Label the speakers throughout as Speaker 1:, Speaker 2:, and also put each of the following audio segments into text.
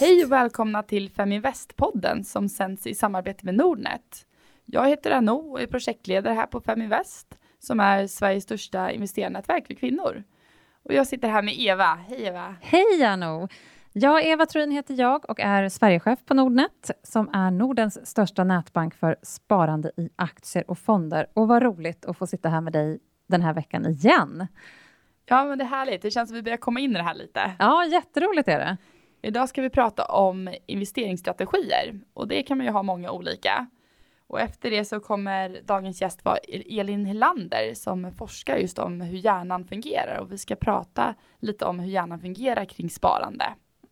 Speaker 1: Hej och välkomna till Feminvest-podden som sänds i samarbete med Nordnet. Jag heter Anou och är projektledare här på Feminvest som är Sveriges största investerarnätverk för kvinnor. Och jag sitter här med Eva. Hej Eva!
Speaker 2: Hej Anno! Jag, Eva Tryn heter jag och är Sverigechef på Nordnet som är Nordens största nätbank för sparande i aktier och fonder. Och vad roligt att få sitta här med dig den här veckan igen.
Speaker 1: Ja, men det är härligt. Det känns som vi börjar komma in i det här lite.
Speaker 2: Ja, jätteroligt är det.
Speaker 1: Idag ska vi prata om investeringsstrategier och det kan man ju ha många olika. Och efter det så kommer dagens gäst vara Elin Helander som forskar just om hur hjärnan fungerar och vi ska prata lite om hur hjärnan fungerar kring sparande.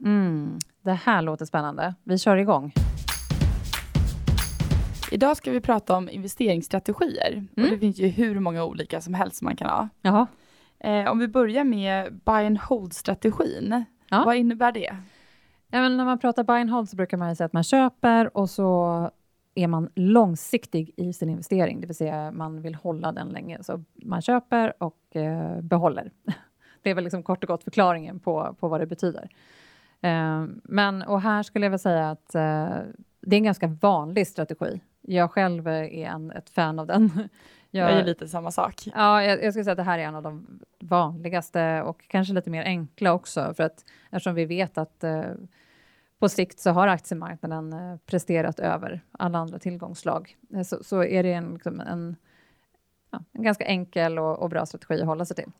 Speaker 2: Mm, det här låter spännande. Vi kör igång.
Speaker 1: Idag ska vi prata om investeringsstrategier och
Speaker 2: Mm.
Speaker 1: det finns ju hur många olika som helst man kan ha.
Speaker 2: Jaha.
Speaker 1: Eh, om vi börjar med buy and hold-strategin.
Speaker 2: Ja.
Speaker 1: Vad innebär det?
Speaker 2: Ja, när man pratar buy and hold så brukar man säga att man köper och så är man långsiktig i sin investering, det vill säga man vill hålla den länge. Så man köper och eh, behåller. Det är väl liksom kort och gott förklaringen på, på vad det betyder. Eh, men, och här skulle jag väl säga att eh, det är en ganska vanlig strategi. Jag själv är en, ett fan av den.
Speaker 1: Jag är lite samma sak.
Speaker 2: Ja, jag, jag skulle säga att det här är en av de vanligaste och kanske lite mer enkla också, för att eftersom vi vet att eh, på sikt så har aktiemarknaden presterat över alla andra tillgångsslag, så, så är det en, liksom en, ja, en ganska enkel och, och bra strategi att hålla sig till.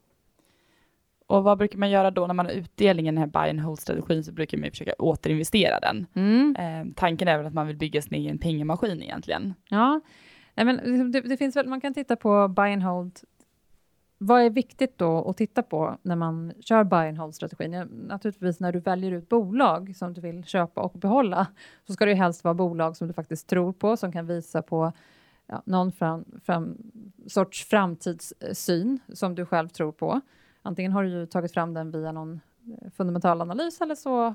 Speaker 1: Och vad brukar man göra då när man har utdelning i den här buy and hold-strategin så brukar man ju försöka återinvestera den. Eh, tanken är väl att man vill bygga sin egen pengamaskin egentligen.
Speaker 2: Ja, Nej, men liksom det, det finns väl, man kan titta på buy and hold. Vad är viktigt då att titta på när man kör buy and hold-strategin? Ja, Naturligtvis när du väljer ut bolag som du vill köpa och behålla, så ska det ju helst vara bolag som du faktiskt tror på, som kan visa på ja, någon fram, fram, sorts framtidssyn som du själv tror på. Antingen har du ju tagit fram den via någon eh, fundamental analys eller så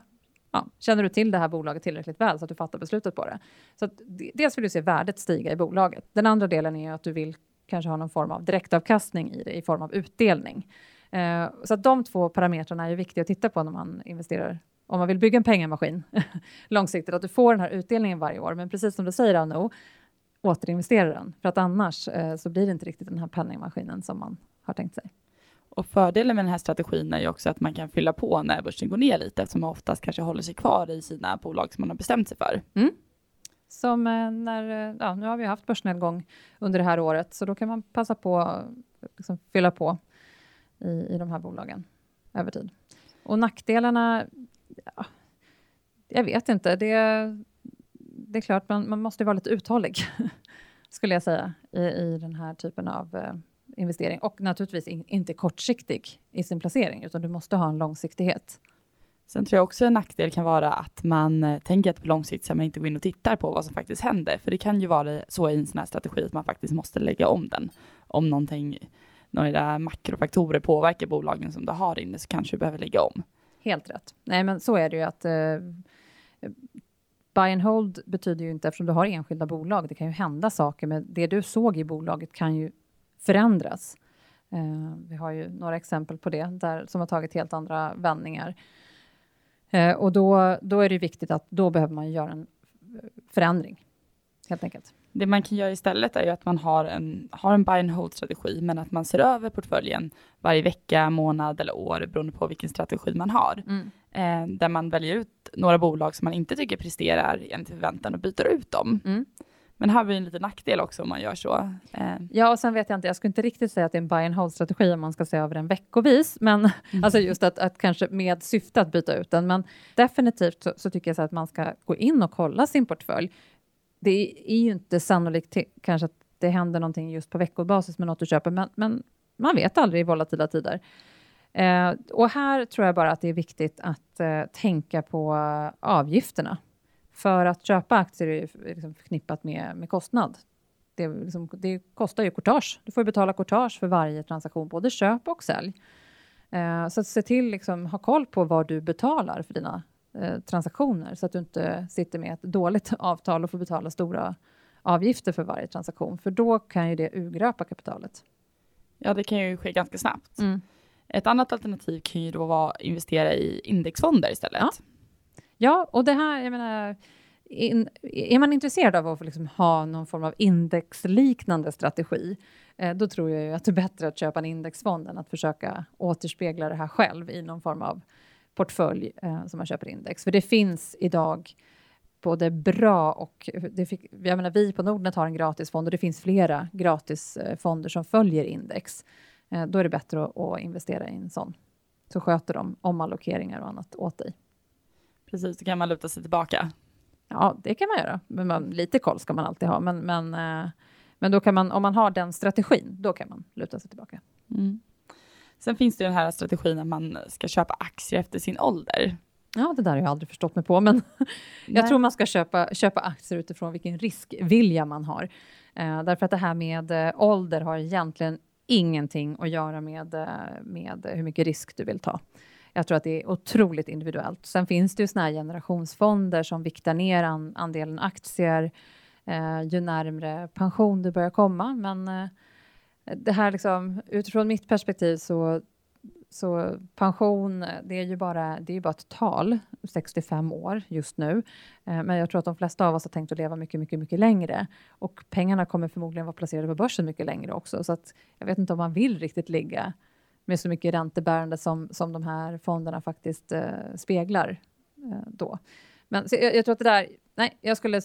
Speaker 2: ja, känner du till det här bolaget tillräckligt väl så att du fattar beslutet på det. Så att, dels vill du se värdet stiga i bolaget. Den andra delen är att du vill kanske ha någon form av direktavkastning i det i form av utdelning. Eh, så att de två parametrarna är ju viktiga att titta på när man investerar. Om man vill bygga en pengamaskin långsiktigt, att du får den här utdelningen varje år. Men precis som du säger Anno, återinvestera den. För att annars eh, så blir det inte riktigt den här penningmaskinen som man har tänkt sig.
Speaker 1: Och fördelen med den här strategin är ju också att man kan fylla på när börsen går ner lite eftersom man oftast kanske håller sig kvar i sina bolag som man har bestämt sig för. Mm.
Speaker 2: Som eh, när, eh, ja, nu har vi haft börsnedgång under det här året, så då kan man passa på att liksom fylla på i, i de här bolagen över tid. Och nackdelarna, ja, jag vet inte. Det, det är klart, man, man måste vara lite uthållig, skulle jag säga, i, i den här typen av eh, investering. Och naturligtvis in, inte kortsiktig i sin placering, utan du måste ha en långsiktighet.
Speaker 1: Sen tror jag också en nackdel kan vara att man eh, tänker att på lång sikt ska man inte gå in och tittar på vad som faktiskt händer. För det kan ju vara så i en sån här strategi att man faktiskt måste lägga om den. Om någonting, några makrofaktorer påverkar bolagen som du har inne så kanske du behöver lägga om.
Speaker 2: Helt rätt. Nej, men så är det ju att eh, buy and hold betyder ju inte, eftersom du har enskilda bolag, det kan ju hända saker, men det du såg i bolaget kan ju förändras. Eh, vi har ju några exempel på det, där, som har tagit helt andra vändningar. Eh, och då, då är det viktigt att då behöver man göra en förändring, helt enkelt.
Speaker 1: Det man kan göra istället är ju att man har en, har en buy and hold strategi, men att man ser över portföljen varje vecka, månad eller år beroende på vilken strategi man har. Eh, där man väljer ut några bolag som man inte tycker presterar enligt förväntan och byter ut dem.
Speaker 2: Mm.
Speaker 1: Men här har vi en liten nackdel också om man gör så. Eh,
Speaker 2: Ja, och sen vet jag inte, jag skulle inte riktigt säga att det är en buy and hold-strategi om man ska se över den veckovis, men alltså just att, att kanske med syfte att byta ut den. Men definitivt så, så tycker jag så att man ska gå in och kolla sin portfölj. Det är ju inte sannolikt till, kanske att det händer någonting just på veckobasis med något du köper, men, men man vet aldrig i volatila tider. Eh, och här tror jag bara att det är viktigt att eh, tänka på avgifterna. För att köpa aktier är liksom förknippat med, med kostnad. Det, liksom, det kostar ju courtage. Du får betala courtage för varje transaktion, både köp och sälj. Eh, så att se till, liksom, ha koll på vad du betalar för dina eh, transaktioner så att du inte sitter med ett dåligt avtal och får betala stora avgifter för varje transaktion, för då kan ju det urgröpa kapitalet.
Speaker 1: Ja, det kan ju ske ganska snabbt.
Speaker 2: Mm.
Speaker 1: Ett annat alternativ kan ju då vara att investera i indexfonder istället.
Speaker 2: Ja. Ja, och det här, jag menar, in, är man intresserad av att liksom ha någon form av indexliknande strategi, eh, då tror jag ju att det är bättre att köpa en indexfond än att försöka återspegla det här själv i någon form av portfölj eh, som man köper index. För det finns idag både bra och... Det fick, jag menar, vi på Nordnet har en gratisfond och det finns flera gratisfonder som följer index. Eh, då är det bättre att, att investera i en sån. Så sköter de omallokeringar och annat åt dig.
Speaker 1: Precis, då kan man luta sig tillbaka.
Speaker 2: Ja, det kan man göra. Men man, lite koll ska man alltid ha. Men, men, eh, men då kan man, om man har den strategin, då kan man luta sig tillbaka.
Speaker 1: Mm. Sen finns det den här strategin att man ska köpa aktier efter sin ålder.
Speaker 2: Ja, det där har jag aldrig förstått mig på, men jag
Speaker 1: Nej.
Speaker 2: tror man ska köpa, köpa aktier utifrån vilken riskvilja man har. Eh, därför att det här med eh, ålder har egentligen ingenting att göra med, eh, med hur mycket risk du vill ta. Jag tror att det är otroligt individuellt. Sen finns det ju såna här generationsfonder som viktar ner an, andelen aktier eh, ju närmre pension du börjar komma. Men eh, det här liksom, utifrån mitt perspektiv så, så pension, det är ju bara, det är bara ett tal, 65 år just nu. Eh, men jag tror att de flesta av oss har tänkt att leva mycket, mycket, mycket längre. Och pengarna kommer förmodligen vara placerade på börsen mycket längre också. Så att jag vet inte om man vill riktigt ligga med så mycket räntebärande som, som de här fonderna faktiskt eh, speglar eh, då. Men jag, jag tror att det där, nej, jag skulle,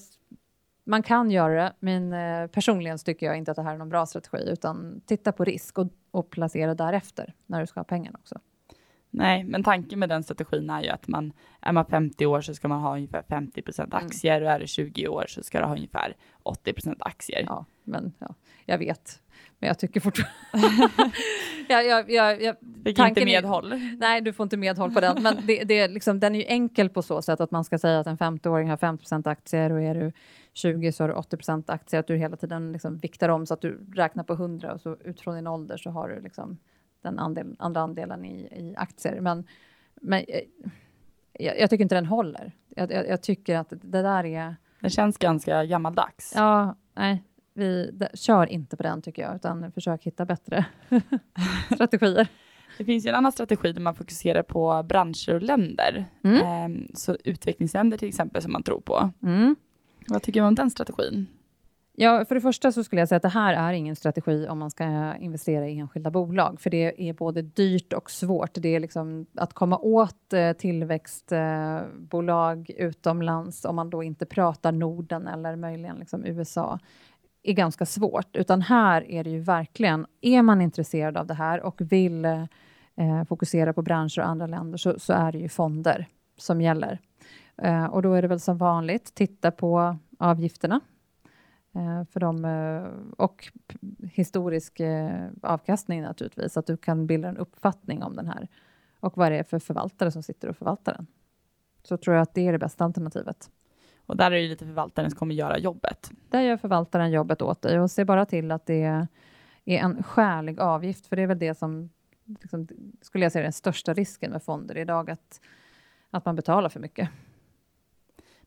Speaker 2: man kan göra det, men eh, personligen tycker jag inte att det här är någon bra strategi, utan titta på risk och, och placera därefter när du ska ha pengarna också.
Speaker 1: Nej, men tanken med den strategin är ju att man, är man 50 år så ska man ha ungefär 50 procent
Speaker 2: Mm.
Speaker 1: aktier och är du 20 år så ska du ha ungefär 80 procent aktier.
Speaker 2: Ja, men ja, jag vet. Men jag tycker fortfarande... jag, jag, jag, jag,
Speaker 1: Fick inte
Speaker 2: tanken är-
Speaker 1: medhåll.
Speaker 2: Nej, du får inte medhåll på den. Men det, det är liksom, den är ju enkel på så sätt att man ska säga att en 50-åring har 50% aktier och är du 20 så har du 80% aktier. Att du hela tiden liksom viktar om så att du räknar på 100 och så utifrån din ålder så har du liksom den andel, andra andelen i, i aktier. Men, men eh, jag, jag tycker inte den håller. Jag, jag, jag tycker att det där är...
Speaker 1: Det känns ganska gammaldags.
Speaker 2: Ja, nej. Vi kör inte på den tycker jag, utan försök hitta bättre strategier.
Speaker 1: Det finns ju en annan strategi där man fokuserar på branscher och länder.
Speaker 2: Mm.
Speaker 1: Ehm, så utvecklingsländer till exempel som man tror på.
Speaker 2: Mm.
Speaker 1: Vad tycker du om den strategin?
Speaker 2: Ja, för det första så skulle jag säga att det här är ingen strategi om man ska investera i enskilda bolag, för det är både dyrt och svårt. Det är liksom att komma åt eh, tillväxtbolag utomlands om man då inte pratar Norden eller möjligen liksom USA är ganska svårt, utan här är det ju verkligen, är man intresserad av det här och vill eh, fokusera på branscher och andra länder så, så är det ju fonder som gäller. Eh, och då är det väl som vanligt, titta på avgifterna eh, för dem eh, och historisk eh, avkastning naturligtvis, så att du kan bilda en uppfattning om den här och vad det är för förvaltare som sitter och förvaltar den. Så tror jag att det är det bästa alternativet.
Speaker 1: Och där är det lite förvaltaren som kommer göra jobbet.
Speaker 2: Där gör förvaltaren jobbet åt dig och se bara till att det är en skälig avgift, för det är väl det som liksom, skulle jag säga är den största risken med fonder idag, att, att man betalar för mycket.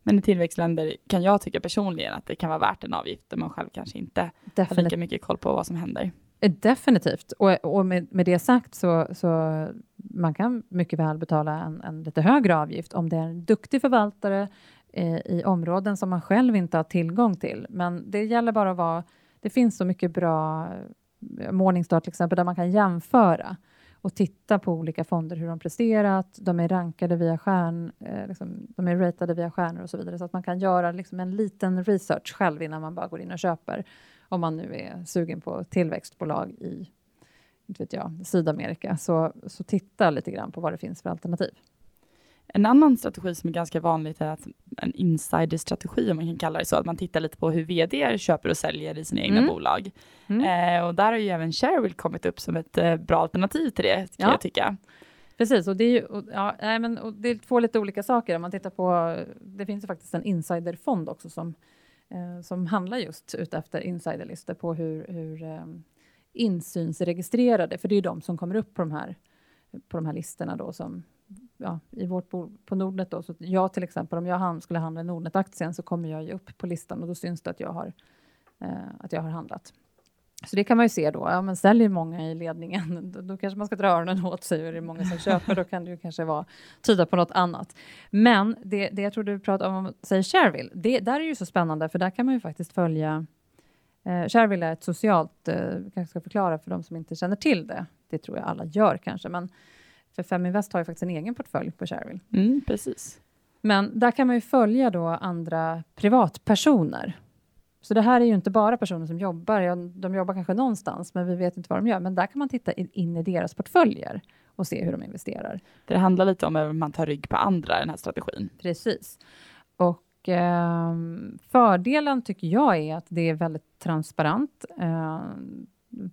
Speaker 1: Men i tillväxtländer kan jag tycka personligen att det kan vara värt en avgift där man själv kanske inte har
Speaker 2: Definitivt.
Speaker 1: lika mycket koll på vad som händer.
Speaker 2: Eh, Definitivt. Och, och med, med det sagt så, så man kan mycket väl betala en, en lite högre avgift om det är en duktig förvaltare eh, i områden som man själv inte har tillgång till. Men det gäller bara att vara... Det finns så mycket bra eh, Morningstar till exempel, där man kan jämföra och titta på olika fonder, hur de presterat, de är rankade via stjärn, eh, liksom, de är ratade via stjärnor och så vidare, så att man kan göra liksom, en liten research själv innan man bara går in och köper om man nu är sugen på tillväxtbolag i inte vet jag, Sydamerika, så, så titta lite grann på vad det finns för alternativ.
Speaker 1: En annan strategi som är ganska vanligt är att en insiderstrategi, om man kan kalla det så, att man tittar lite på hur vd köper och säljer i sina egna
Speaker 2: Mm.
Speaker 1: bolag.
Speaker 2: Mm.
Speaker 1: Eh, och där har ju även Shareville kommit upp som ett eh, bra alternativ till det, kan
Speaker 2: Ja.
Speaker 1: jag tycka.
Speaker 2: Precis, och det är ju och, ja, nej, men, och det är två lite olika saker. Om man tittar på, det finns ju faktiskt en insiderfond också som, eh, som handlar just utefter insiderlistor på hur, hur eh, insynsregistrerade, för det är ju de som kommer upp på de här, på de här listorna då som ja, i vårt bo, på Nordnet då, så att jag till exempel, om jag hand, skulle handla i Nordnet-aktien så kommer jag ju upp på listan och då syns det att jag har eh, att jag har handlat. Så det kan man ju se då, ja men säljer många i ledningen, då, då kanske man ska dra öronen åt sig och är det många som köper, då kan det ju kanske vara, tyda på något annat. Men det, det jag tror du pratar om, säger Shareville, det där är ju så spännande, för där kan man ju faktiskt följa Eh, Shareville är ett socialt, eh, kanske ska förklara för de som inte känner till det. Det tror jag alla gör kanske, men för Feminvest har ju faktiskt en egen portfölj på Shareville.
Speaker 1: Mm, precis.
Speaker 2: Men där kan man ju följa då andra privatpersoner. Så det här är ju inte bara personer som jobbar, de jobbar kanske någonstans, men vi vet inte vad de gör. Men där kan man titta in i deras portföljer och se hur de investerar.
Speaker 1: Det handlar lite om att man tar rygg på andra, den här strategin.
Speaker 2: Precis. Och eh, fördelen tycker jag är att det är väldigt transparent. Eh,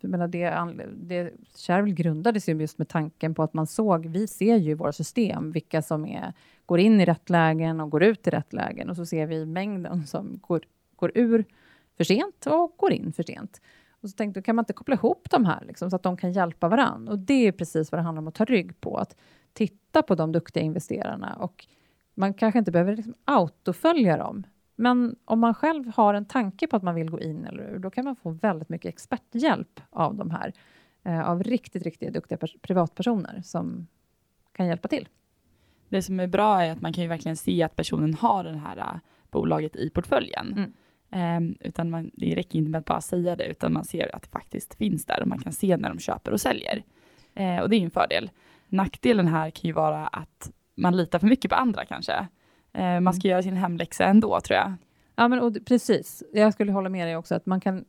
Speaker 2: menar det, det, Shareville grundades ju just med tanken på att man såg, vi ser ju i våra system vilka som är, går in i rätt lägen och går ut i rätt lägen och så ser vi mängden som går, går ur för sent och går in för sent. Och så tänkte jag, kan man inte koppla ihop de här liksom, så att de kan hjälpa varandra? Och det är precis vad det handlar om att ta rygg på, att titta på de duktiga investerarna och man kanske inte behöver liksom autofölja dem, men om man själv har en tanke på att man vill gå in eller ur, då kan man få väldigt mycket experthjälp av de här, eh, av riktigt, riktigt duktiga privatpersoner som kan hjälpa till.
Speaker 1: Det som är bra är att man kan ju verkligen se att personen har det här uh, bolaget i portföljen.
Speaker 2: Mm.
Speaker 1: Um, utan man, det räcker inte med att bara säga det, utan man ser att det faktiskt finns där och man kan se när de köper och säljer. Uh, och det är en fördel. Nackdelen här kan ju vara att man litar för mycket på andra kanske. Eh, man ska mm. göra sin hemläxa ändå, tror jag.
Speaker 2: Ja, men och, precis. Jag skulle hålla med dig också att man kan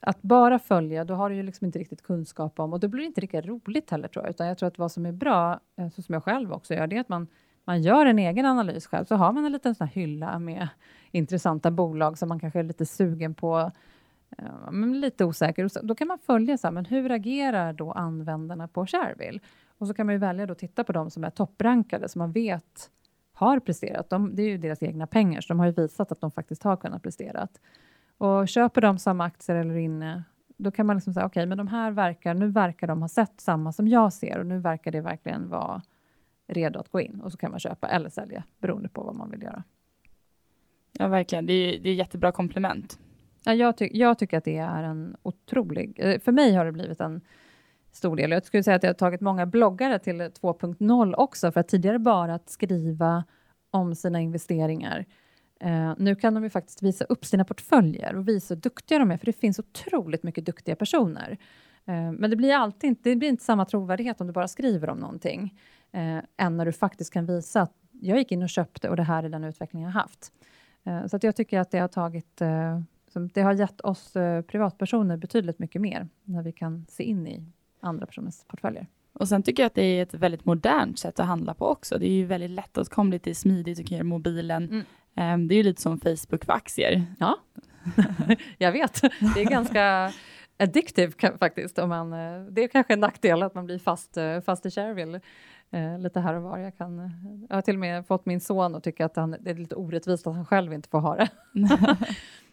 Speaker 2: att bara följa, då har du ju liksom inte riktigt kunskap om, och då blir det inte lika roligt heller tror jag, utan jag tror att vad som är bra, eh, så som jag själv också gör, det är att man, man gör en egen analys själv, så har man en liten sån hylla med intressanta bolag som man kanske är lite sugen på, eh, men lite osäker. Då kan man följa så här, men hur agerar då användarna på Shareville? Och så kan man ju välja att titta på de som är topprankade, som man vet har presterat. De, det är ju deras egna pengar, så de har ju visat att de faktiskt har kunnat prestera. Och köper de samma aktier eller inne, då kan man liksom säga, okej, okay, men de här verkar, nu verkar de ha sett samma som jag ser och nu verkar det verkligen vara redo att gå in och så kan man köpa eller sälja beroende på vad man vill göra.
Speaker 1: Ja, verkligen. Det är, det är jättebra komplement.
Speaker 2: Ja, jag, ty jag tycker att det är en otrolig... Eh, för mig har det blivit en stor del. Jag skulle säga att jag har tagit många bloggare till 2.0 också, för att tidigare bara att skriva om sina investeringar. Uh, nu kan de ju faktiskt visa upp sina portföljer och visa hur duktiga de är, för det finns otroligt mycket duktiga personer. Uh, men det blir alltid inte, det blir inte samma trovärdighet om du bara skriver om någonting, uh, än när du faktiskt kan visa att jag gick in och köpte och det här är den utveckling jag haft. så att jag tycker att det har tagit det har gett oss privatpersoner betydligt mycket mer när vi kan se in i andra personers portföljer.
Speaker 1: Och sen tycker jag att det är ett väldigt modernt sätt att handla på också. Det är ju väldigt lättåtkomligt, det är smidigt, du kan göra mobilen. Mm. Um, det är ju lite som Facebook för aktier.
Speaker 2: Ja, jag vet. Det är ganska addictive faktiskt. Om man, eh, det är kanske en nackdel att man blir fast, eh, fast i Shareville eh, lite här och var. Jag, kan, jag har till och med fått min son att tycka att han, det är lite orättvist att han själv inte får ha det.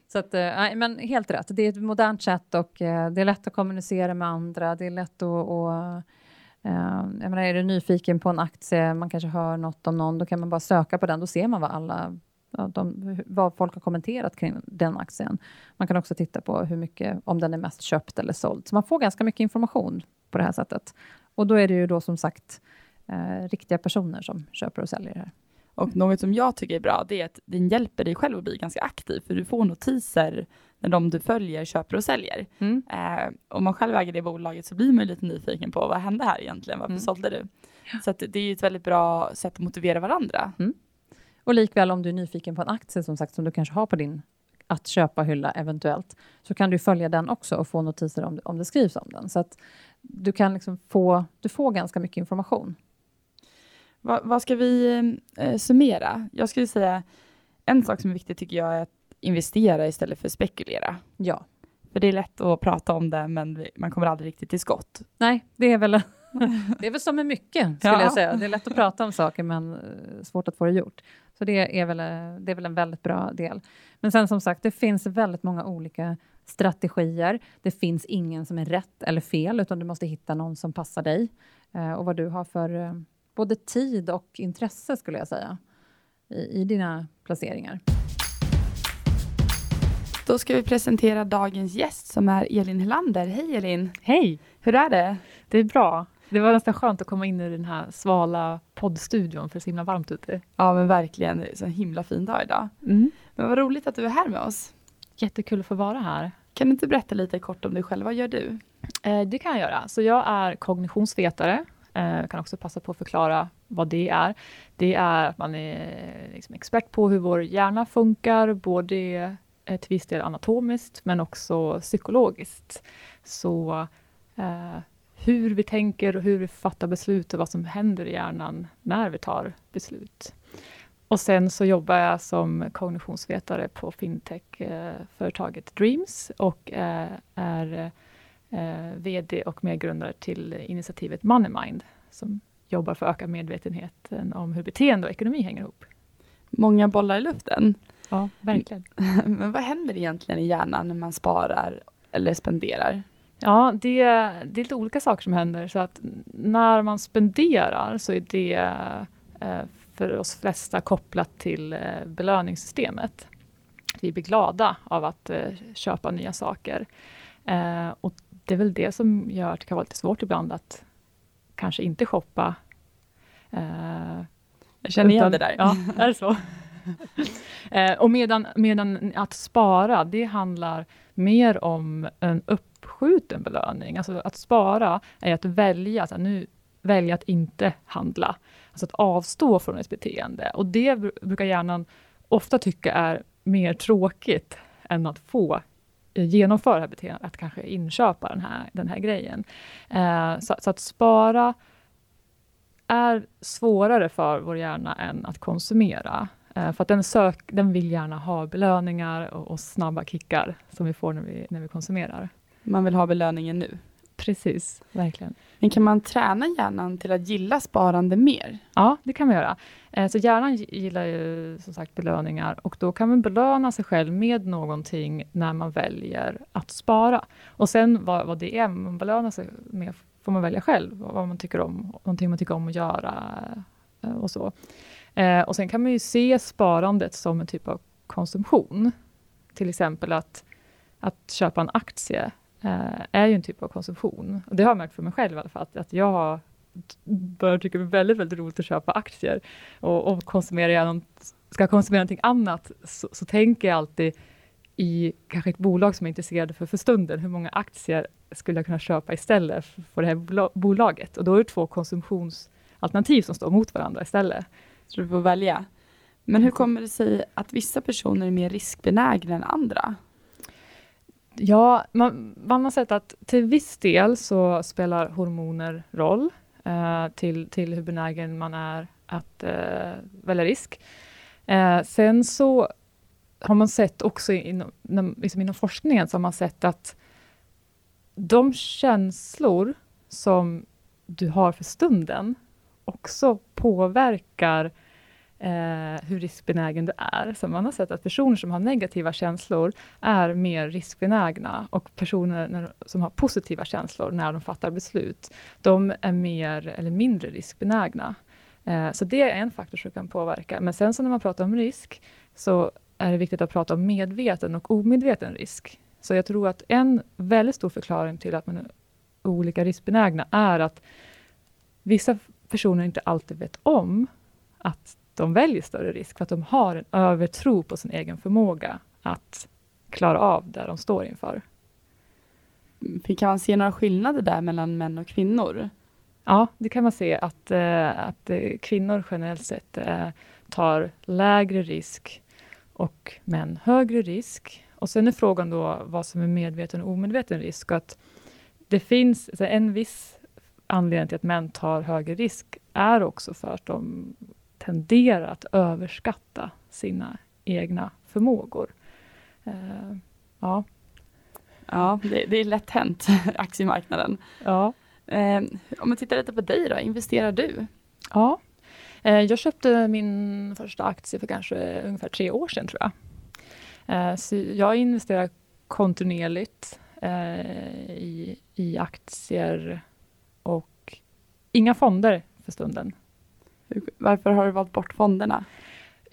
Speaker 2: Så att, eh, men helt rätt. Det är ett modernt sätt och eh, det är lätt att kommunicera med andra. Det är lätt att, att eh, jag menar, är du nyfiken på en aktie, man kanske hör något om någon, då kan man bara söka på den. Då ser man vad alla de, vad folk har kommenterat kring den aktien. Man kan också titta på hur mycket, om den är mest köpt eller såld. Så man får ganska mycket information på det här sättet. Och då är det ju då som sagt eh, riktiga personer som köper och säljer det här.
Speaker 1: Och något som jag tycker är bra, det är att den hjälper dig själv att bli ganska aktiv, för du får notiser när de du följer köper och säljer. Mm. Eh, om man själv äger det bolaget så blir man lite nyfiken på vad hände här egentligen, varför mm. sålde du? Så det är ett väldigt bra sätt att motivera varandra.
Speaker 2: Mm. Och likväl om du är nyfiken på en aktie som sagt som du kanske har på din att köpa-hylla eventuellt, så kan du följa den också och få notiser om, om det skrivs om den. Så att du kan liksom få, du får ganska mycket information.
Speaker 1: Va, vad ska vi eh, summera? Jag skulle säga en sak som är viktig tycker jag är att investera istället för spekulera.
Speaker 2: Ja.
Speaker 1: För det är lätt att prata om det, men man kommer aldrig riktigt till skott.
Speaker 2: Nej, det är väl, det är väl som med mycket, skulle ja. jag säga. Det är lätt att prata om saker, men eh, svårt att få det gjort. Så det är, väl, eh, det är väl en väldigt bra del. Men sen som sagt, det finns väldigt många olika strategier. Det finns ingen som är rätt eller fel, utan du måste hitta någon som passar dig eh, och vad du har för både tid och intresse skulle jag säga i, i dina placeringar.
Speaker 1: Då ska vi presentera dagens gäst som är Elin Helander. Hej Elin!
Speaker 3: Hej!
Speaker 1: Hur är det?
Speaker 3: Det är bra. Det var nästan skönt att komma in i den här svala poddstudion, för det är så himla varmt ute.
Speaker 1: Ja men verkligen, det är så en himla fin dag idag. Men vad roligt att du är här med oss.
Speaker 3: Jättekul att få vara här.
Speaker 1: Kan du inte berätta lite kort om dig själv? Vad gör du?
Speaker 3: Eh, det kan jag göra. Så jag är kognitionsvetare. Jag kan också passa på att förklara vad det är. Det är att man är liksom expert på hur vår hjärna funkar, både eh, till viss del anatomiskt, men också psykologiskt. Så eh, hur vi tänker och hur vi fattar beslut och vad som händer i hjärnan när vi tar beslut. Och sen så jobbar jag som kognitionsvetare på fintech-företaget eh, Dreams och eh, är eh, VD och medgrundare till initiativet Moneymind som jobbar för att öka medvetenheten om hur beteende och ekonomi hänger ihop.
Speaker 1: Många bollar i luften.
Speaker 3: Ja, verkligen.
Speaker 1: Men vad händer egentligen i hjärnan när man sparar eller spenderar?
Speaker 3: Ja, det, det är lite olika saker som händer. Så att när man spenderar så är det eh, för oss flesta kopplat till eh, belöningssystemet. Vi blir glada av att eh, köpa nya saker. Och det är väl det som gör att det kan vara lite svårt ibland att kanske inte shoppa. Eh,
Speaker 1: Jag känner igen
Speaker 3: utan-
Speaker 1: det där.
Speaker 3: Ja, är det så? eh, och medan, medan att spara, det handlar mer om en uppskjuten belöning. Alltså att spara är att välja, så här, nu välja att inte handla. Alltså att avstå från ett beteende. Och det bru- brukar hjärnan ofta tycka är mer tråkigt än att få genomföra det här beteendet, att kanske inköpa den här, den här grejen. Eh, så, så att spara är svårare för vår hjärna än att konsumera. Eh, för att den, sök, den vill gärna ha belöningar och, och snabba kickar som vi får när vi, när vi konsumerar.
Speaker 1: Man vill ha belöningen nu.
Speaker 3: Precis, verkligen.
Speaker 1: Men kan man träna hjärnan till att gilla sparande mer?
Speaker 3: Ja, det kan man göra. Eh, så hjärnan gillar ju som sagt belöningar och då kan man belöna sig själv med någonting när man väljer att spara. Och sen vad, vad det är man belönar sig med får man välja själv, vad man tycker om, någonting man tycker om att göra eh, och så. Eh, och sen kan man ju se sparandet som en typ av konsumtion. Till exempel att, att köpa en aktie eh, är ju en typ av konsumtion. Och det har jag märkt för mig själv i alla fall, att, att jag har börjar tycka det är väldigt, väldigt roligt att köpa aktier. Och, och konsumerar jag någon, ska jag konsumera någonting annat så, så tänker jag alltid i kanske ett bolag som jag är intresserad för för stunden. Hur många aktier skulle jag kunna köpa istället för, det här bola- bolaget? Och då är det två konsumtionsalternativ som står mot varandra istället.
Speaker 1: Så du får välja. Men hur kommer det sig att vissa personer är mer riskbenägna än andra?
Speaker 3: Ja, man, man har sett att till viss del så spelar hormoner roll eh, till, till hur benägen man är att eh, välja risk. Eh, sen så har man sett också inom, liksom inom forskningen så har man sett att de känslor som du har för stunden också påverkar eh, hur riskbenägen du är. Så man har sett att personer som har negativa känslor är mer riskbenägna och personer när, som har positiva känslor när de fattar beslut, de är mer eller mindre riskbenägna. Eh, så det är en faktor som kan påverka. Men sen så när man pratar om risk så är det viktigt att prata om medveten och omedveten risk. Så jag tror att en väldigt stor förklaring till att man är olika riskbenägna är att vissa personer inte alltid vet om att de väljer större risk för att de har en övertro på sin egen förmåga att klara av det de står inför.
Speaker 1: Kan man se några skillnader där mellan män och kvinnor?
Speaker 3: Ja, det kan man se att, eh, att eh, kvinnor generellt sett eh, tar lägre risk och män högre risk. Och sen är frågan då vad som är medveten och omedveten risk. Och att det finns en viss anledning till att män tar högre risk är också för att de tenderar att överskatta sina egna förmågor. Eh, ja,
Speaker 1: Ja, det, det är lätt hänt, aktiemarknaden.
Speaker 3: ja.
Speaker 1: Eh, om man tittar lite på dig då, investerar du?
Speaker 3: Ja, eh, jag köpte min första aktie för kanske ungefär tre år sedan tror jag. Så jag investerar kontinuerligt i, i aktier och inga fonder för stunden.
Speaker 1: Varför har du valt bort fonderna?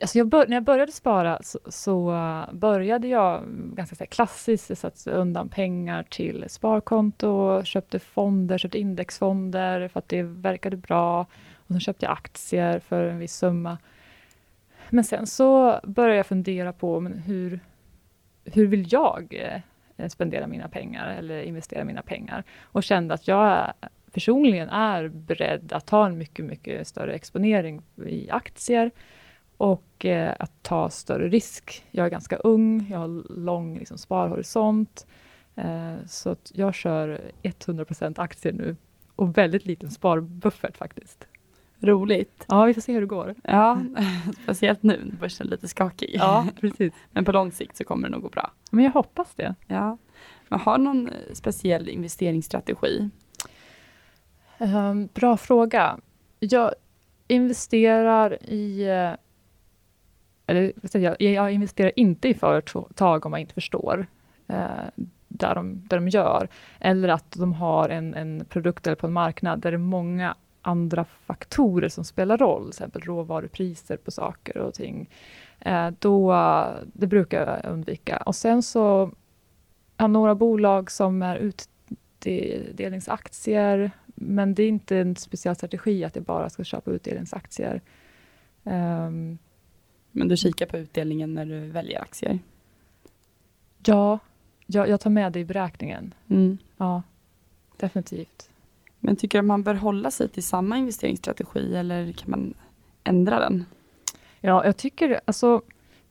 Speaker 3: Alltså jag bör, när jag började spara så, så uh, började jag ganska så klassiskt, jag satte undan pengar till sparkonto, köpte fonder, köpte indexfonder för att det verkade bra. Och sen köpte jag aktier för en viss summa. Men sen så började jag fundera på men hur, hur vill jag eh, spendera mina pengar eller investera mina pengar? Och kände att jag personligen är beredd att ta en mycket, mycket större exponering i aktier och eh, att ta större risk. Jag är ganska ung, jag har lång liksom, sparhorisont, eh, så att jag kör 100% aktier nu och väldigt liten sparbuffert faktiskt.
Speaker 1: Roligt.
Speaker 3: Ja, vi får se hur det går.
Speaker 1: Ja, speciellt nu när börsen är lite skakig.
Speaker 3: Ja, precis.
Speaker 1: Men på lång sikt så kommer det nog gå bra.
Speaker 3: Men jag hoppas det.
Speaker 1: Ja. Men har någon eh, speciell investeringsstrategi?
Speaker 3: Um, bra fråga. Jag investerar i... Eh, eller jag, jag investerar inte i företag om jag inte förstår eh, där, de, där de gör. Eller att de har en, en produkt eller på en marknad där det är många andra faktorer som spelar roll, till exempel råvarupriser på saker och ting. Eh, då, det brukar jag undvika. Och sen så har några bolag som är utdelningsaktier, men det är inte en speciell strategi att jag bara ska köpa utdelningsaktier. Ehm,
Speaker 1: Men du kikar på utdelningen när du väljer aktier?
Speaker 3: ja, jag, jag tar med det i beräkningen.
Speaker 1: Mm.
Speaker 3: Ja, definitivt.
Speaker 1: Men tycker du att man bör hålla sig till samma investeringsstrategi eller kan man ändra den?
Speaker 3: Ja, jag tycker alltså,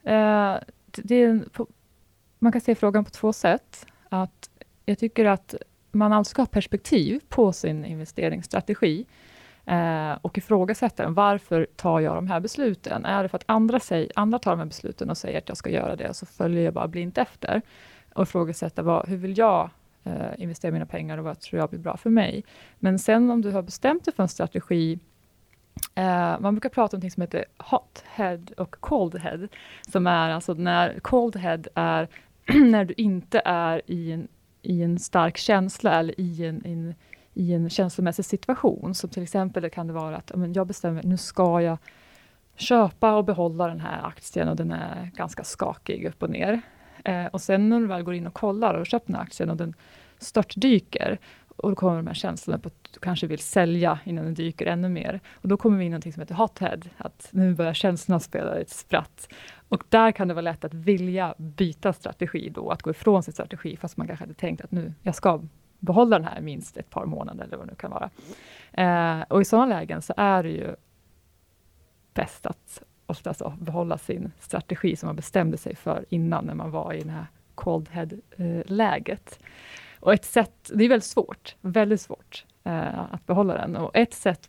Speaker 3: eh, det är en, på, man kan se frågan på två sätt. Att jag tycker att man alltså ska ha perspektiv på sin investeringsstrategi eh, och ifrågasätta den. Varför tar jag de här besluten? Är det för att andra, säger, andra tar de här besluten och säger att jag ska göra det, och så följer jag bara blint efter? Och ifrågasätta vad, hur vill jag eh, investera mina pengar och vad tror jag blir bra för mig? Men sen om du har bestämt dig för en strategi Uh, man brukar prata om något som heter hot head och cold head, som är alltså när cold head är när du inte är i en, i en stark känsla eller i en, en, i en känslomässig situation. Som till exempel kan det vara att men jag bestämmer mig, nu ska jag köpa och behålla den här aktien och den är ganska skakig upp och ner. Eh, och sen när du väl går in och kollar och köper köpt den här aktien och den störtdyker, och då kommer de här känslorna på att du kanske vill sälja innan den dyker ännu mer. Och då kommer vi in i någonting som heter hothead, att nu börjar känslorna spela ett spratt. Och där kan det vara lätt att vilja byta strategi då, att gå ifrån sin strategi, fast man kanske hade tänkt att nu, jag ska behålla den här minst ett par månader, eller vad det nu kan vara. Eh, och i sådana lägen så är det ju bäst att oftast behålla sin strategi som man bestämde sig för innan, när man var i det här cold head-läget. Eh, och ett sätt, det är väldigt svårt, väldigt svårt eh, att behålla den. Och ett sätt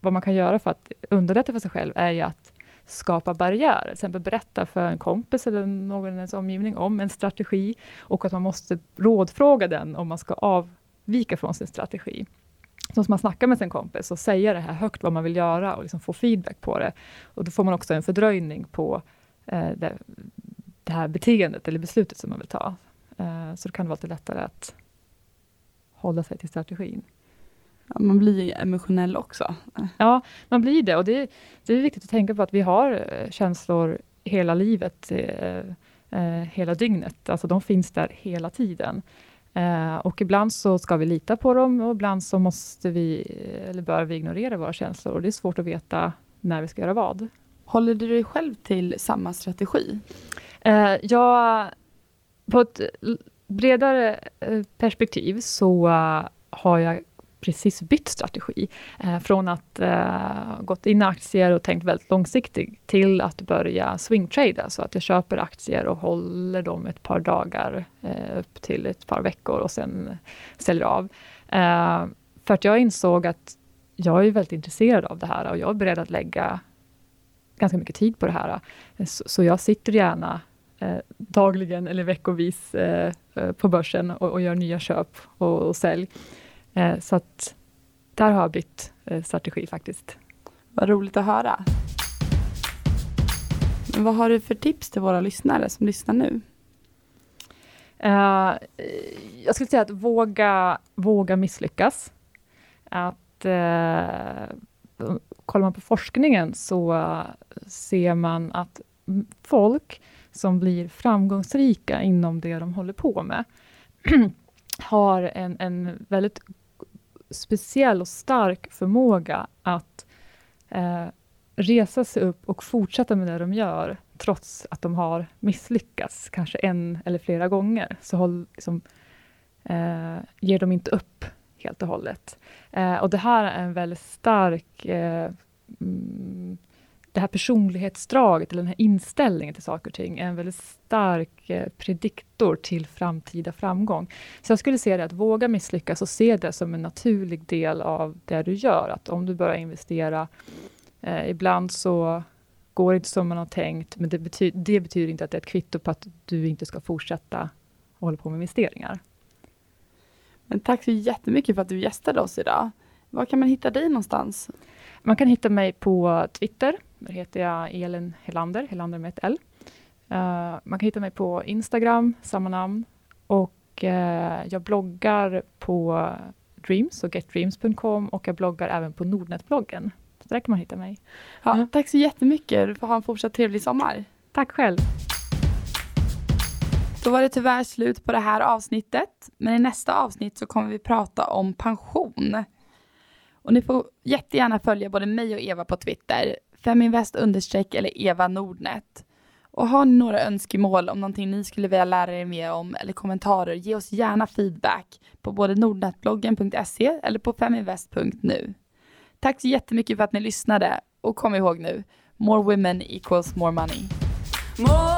Speaker 3: vad man kan göra för att underlätta för sig själv är ju att skapa barriärer, till exempel berätta för en kompis eller någon i ens omgivning om en strategi och att man måste rådfråga den om man ska avvika från sin strategi. Så måste man snacka med sin kompis och säga det här högt vad man vill göra och liksom få feedback på det. Och då får man också en fördröjning på eh, det, det här beteendet eller beslutet som man vill ta. Eh, så då kan det vara lite lättare att hålla sig till strategin.
Speaker 1: Ja, man blir ju emotionell också.
Speaker 3: Ja, man blir det och det, det är viktigt att tänka på att vi har eh, känslor hela livet, eh, eh, hela dygnet. Alltså de finns där hela tiden. Eh, och ibland så ska vi lita på dem och ibland så måste vi, eller bör vi ignorera våra känslor. Och det är svårt att veta när vi ska göra vad.
Speaker 1: Håller du dig själv till samma strategi?
Speaker 3: Eh, jag, på ett bredare eh, perspektiv så eh, har jag precis bytt strategi. Eh, från att gått in i aktier och tänkt väldigt långsiktigt till att börja swingtrada, så att jag köper aktier och håller dem ett par dagar upp till ett par veckor och sen säljer av. För att jag insåg att jag är väldigt intresserad av det här och jag är beredd att lägga ganska mycket tid på det här. Så, jag sitter gärna dagligen eller veckovis eh, eh, på börsen och, och gör nya köp och, och sälj. Eh, så att där har jag bytt eh, strategi faktiskt.
Speaker 1: Vad roligt att höra. Vad har du för tips till våra lyssnare som lyssnar nu?
Speaker 3: Eh, jag skulle säga att våga, våga misslyckas. Att eh, kollar man på forskningen så eh, ser man att folk som blir framgångsrika inom det de håller på med har en, en väldigt speciell och stark förmåga att eh, resa sig upp och fortsätta med det de gör trots att de har misslyckats, kanske en eller flera gånger. Så håll, liksom, eh, ger de inte upp helt och hållet. Eh, och det här är en väldigt stark eh, mm, det här personlighetsdraget, eller den här inställningen till saker och ting, är en väldigt stark eh, prediktor till framtida framgång. Så jag skulle säga det att våga misslyckas och se det som en naturlig del av det du gör. Att om du börjar investera, eh, ibland så går det inte som man har tänkt, men det, bety det betyder inte att det är ett kvitto på att du inte ska fortsätta hålla på med investeringar.
Speaker 1: Men tack så jättemycket för att du gästade oss idag. Var kan man hitta dig någonstans?
Speaker 3: Man kan hitta mig på Twitter. Där heter jag Elin Helander, Helander med ett L. Eh, man kan hitta mig på Instagram, samma namn. Och eh, jag bloggar på Dreams och getdreams.com och jag bloggar även på Nordnet-bloggen. Så där kan man hitta mig.
Speaker 1: Ja,
Speaker 3: Ja.
Speaker 1: Tack så jättemycket. Du får ha en fortsatt trevlig sommar.
Speaker 3: Tack själv!
Speaker 1: Då var det tyvärr slut på det här avsnittet. Men i nästa avsnitt så kommer vi prata om pension. Och ni får jättegärna följa både mig och Eva på Twitter. Feminvest understreck eller Eva Nordnet. Och har ni några önskemål om någonting ni skulle vilja lära er mer om eller kommentarer, ge oss gärna feedback på både nordnetbloggen.se eller på feminvest.nu. Tack så jättemycket för att ni lyssnade och kom ihåg nu, more women equals
Speaker 4: more money. More